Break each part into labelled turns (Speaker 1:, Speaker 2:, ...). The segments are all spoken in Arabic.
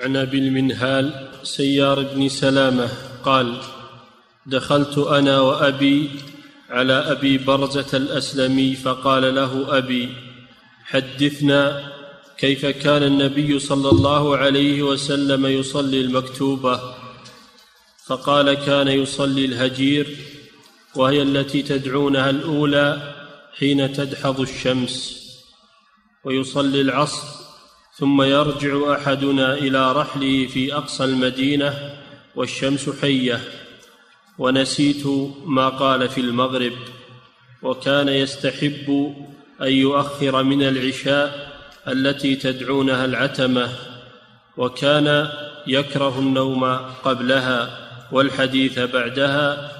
Speaker 1: عن ابي المنهال سيار بن سلامة قال دخلت أنا وأبي على أبي برزة الأسلمي فقال له أبي حدثنا كيف كان النبي صلى الله عليه وسلم يصلي المكتوبة؟ فقال كان يصلي الهجير وهي التي تدعونها الأولى حين تدحض الشمس ويصلي العصر ثم يرجع أحدنا إلى رحله في أقصى المدينة والشمس حية. ونسيت ما قال في المغرب وكان يستحب أن يؤخر من العشاء التي تدعونها العتمة وكان يكره النوم قبلها والحديث بعدها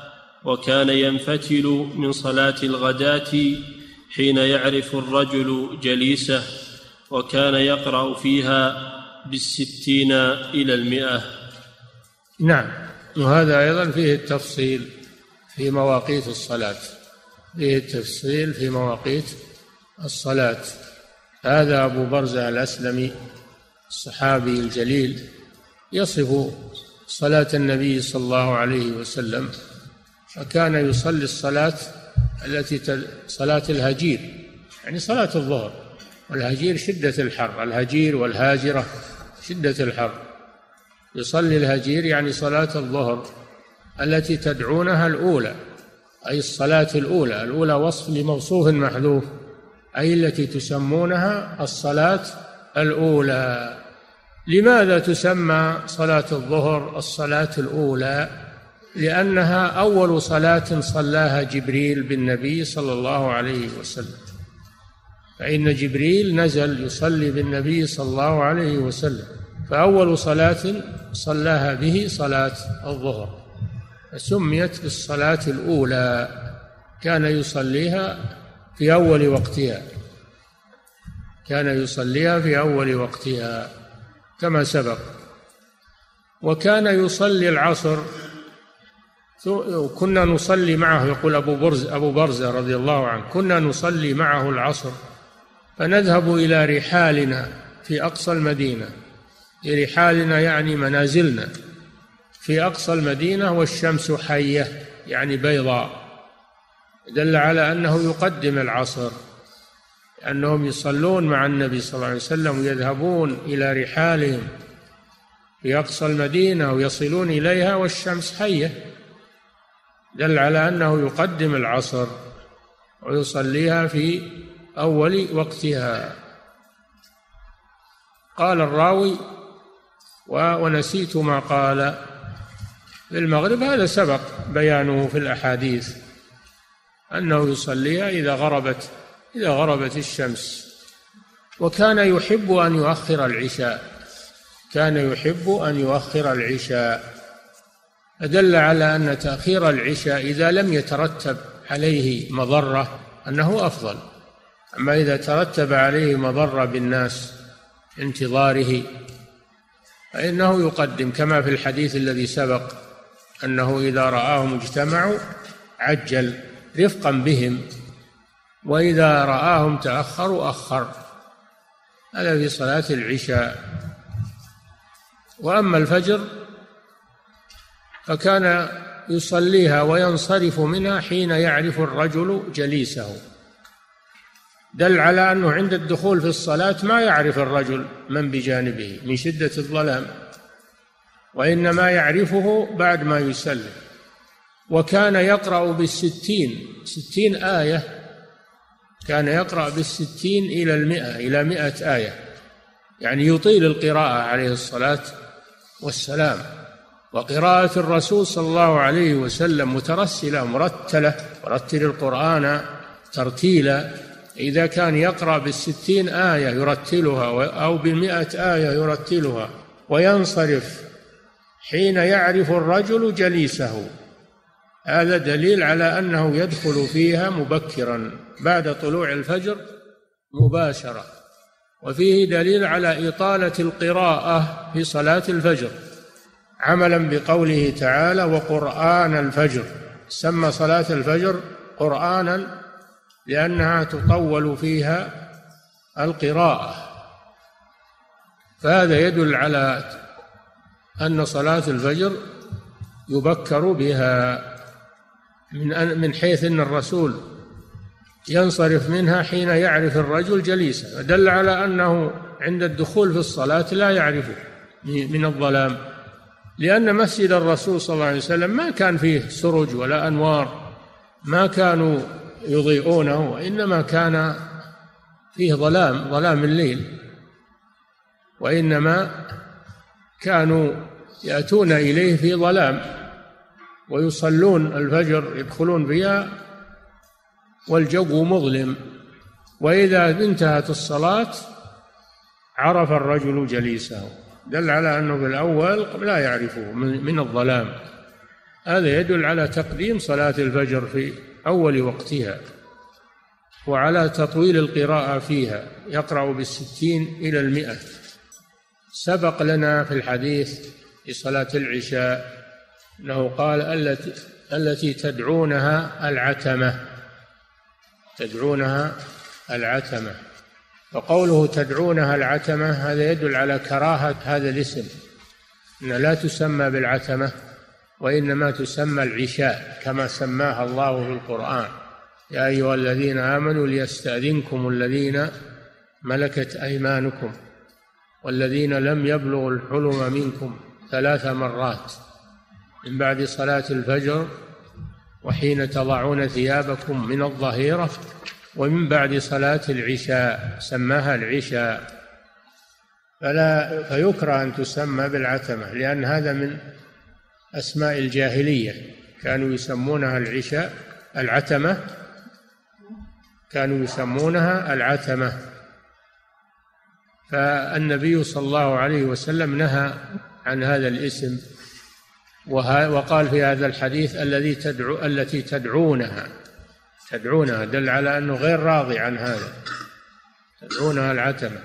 Speaker 1: وكان ينفتل من صلاة الغداة حين يعرف الرجل جليسه. وكان يقرأ فيها بالستين إلى المئة.
Speaker 2: نعم. وهذا أيضا فيه التفصيل في مواقيت الصلاة. فيه التفصيل في مواقيت الصلاة. هذا أبو برزة الأسلمي الصحابي الجليل يصف صلاة النبي صلى الله عليه وسلم فكان يصلي الصلاة التي صلاة الهجير يعني صلاة الظهر. والهجير شدة الحر الهجير والهاجرة شدة الحر. يصلي الهجير يعني صلاة الظهر التي تدعونها الأولى أي الصلاة الأولى الأولى وصف لموصوف محذوف أي التي تسمونها الصلاة الأولى. لماذا تسمى صلاة الظهر الصلاة الأولى؟ لأنها أول صلاة صلاها جبريل بالنبي صلى الله عليه وسلم. فإن جبريل نزل يصلي بالنبي صلى الله عليه وسلم فأول صلاة صلاها به صلاة الظهر فسميت بالصلاة الأولى كان يصليها في أول وقتها كان يصليها في أول وقتها كما سبق وكان يصلي العصر كنا نصلي معه يقول أبو أبو برزة رضي الله عنه كنا نصلي معه العصر فنذهب إلى رحالنا في أقصى المدينة. رحالنا يعني منازلنا. في أقصى المدينة والشمس حية يعني بيضاء. دل على أنه يقدم العصر. لأنهم يصلون مع النبي صلى الله عليه وسلم ويذهبون إلى رحالهم في أقصى المدينة ويصلون إليها والشمس حية. دل على أنه يقدم العصر ويصليها في أول وقتها. قال الراوي ونسيت ما قال. في المغرب هذا سبق بيانه في الأحاديث أنه يصليها إذا غربت إذا غربت الشمس. وكان يحب أن يؤخر العشاء كان يحب أن يؤخر العشاء. فدل على أن تأخير العشاء إذا لم يترتب عليه مضرة أنه أفضل. أما إذا ترتب عليه مضرة بالناس انتظاره فإنه يقدم كما في الحديث الذي سبق أنه إذا رآهم اجتمعوا عجل رفقا بهم وإذا رآهم تأخروا أخر. هذا في صلاة العشاء. وأما الفجر فكان يصليها وينصرف منها حين يعرف الرجل جليسه. دل على أنه عند الدخول في الصلاة ما يعرف الرجل من بجانبه من شدة الظلام وإنما يعرفه بعد ما يسلم. وكان يقرأ بالستين ستين آية كان يقرأ بالستين إلى المئة إلى مئة آية. يعني يطيل القراءة عليه الصلاة والسلام. وقراءة الرسول صلى الله عليه وسلم مترسلة مرتلة ورتل القرآن ترتيلا. إذا كان يقرأ بالستين آية يرتلها أو بمئة آية يرتلها وينصرف حين يعرف الرجل جليسه. هذا دليل على أنه يدخل فيها مبكرا بعد طلوع الفجر مباشرة. وفيه دليل على إطالة القراءة في صلاة الفجر. عملا بقوله تعالى وقرآن الفجر. سمى صلاة الفجر قرآنا لأنها تطول فيها القراءة. فهذا يدل على أن صلاة الفجر يبكر بها. من من حيث أن الرسول ينصرف منها حين يعرف الرجل جليسا. دل على أنه عند الدخول في الصلاة لا يعرفه من الظلام. لأن مسجد الرسول صلى الله عليه وسلم ما كان فيه سرج ولا أنوار ما كانوا يضيئونه وإنما كان فيه ظلام ظلام الليل. وإنما كانوا يأتون إليه في ظلام ويصلون الفجر يدخلون بها والجو مظلم. وإذا انتهت الصلاة عرف الرجل جليسه. دل على أنه بالأول لا يعرفه من الظلام. هذا يدل على تقديم صلاة الفجر في أول وقتها وعلى تطويل القراءة فيها يقرأ بالستين إلى المئة. سبق لنا في الحديث في صلاة العشاء أنه قال التي التي تدعونها العتمة. تدعونها العتمة. وقوله تدعونها العتمة هذا يدل على كراهة هذا الاسم. أن لا تسمى بالعتمة. وإنما تسمى العشاء كما سماها الله في القرآن. يا أيها الذين آمنوا ليستأذنكم الذين ملكت أيمانكم والذين لم يبلغوا الحلم منكم ثلاث مرات من بعد صلاة الفجر وحين تضعون ثيابكم من الظهيرة ومن بعد صلاة العشاء سماها العشاء. فلا فيكره أن تسمى بالعتمة لأن هذا من أسماء الجاهلية. كانوا يسمونها العشاء العتمة. كانوا يسمونها العتمة. فالنبي صلى الله عليه وسلم نهى عن هذا الاسم. وقال في هذا الحديث الذي تدعو التي تدعونها. تدعونها دل على أنه غير راضي عن هذا. تدعونها العتمة.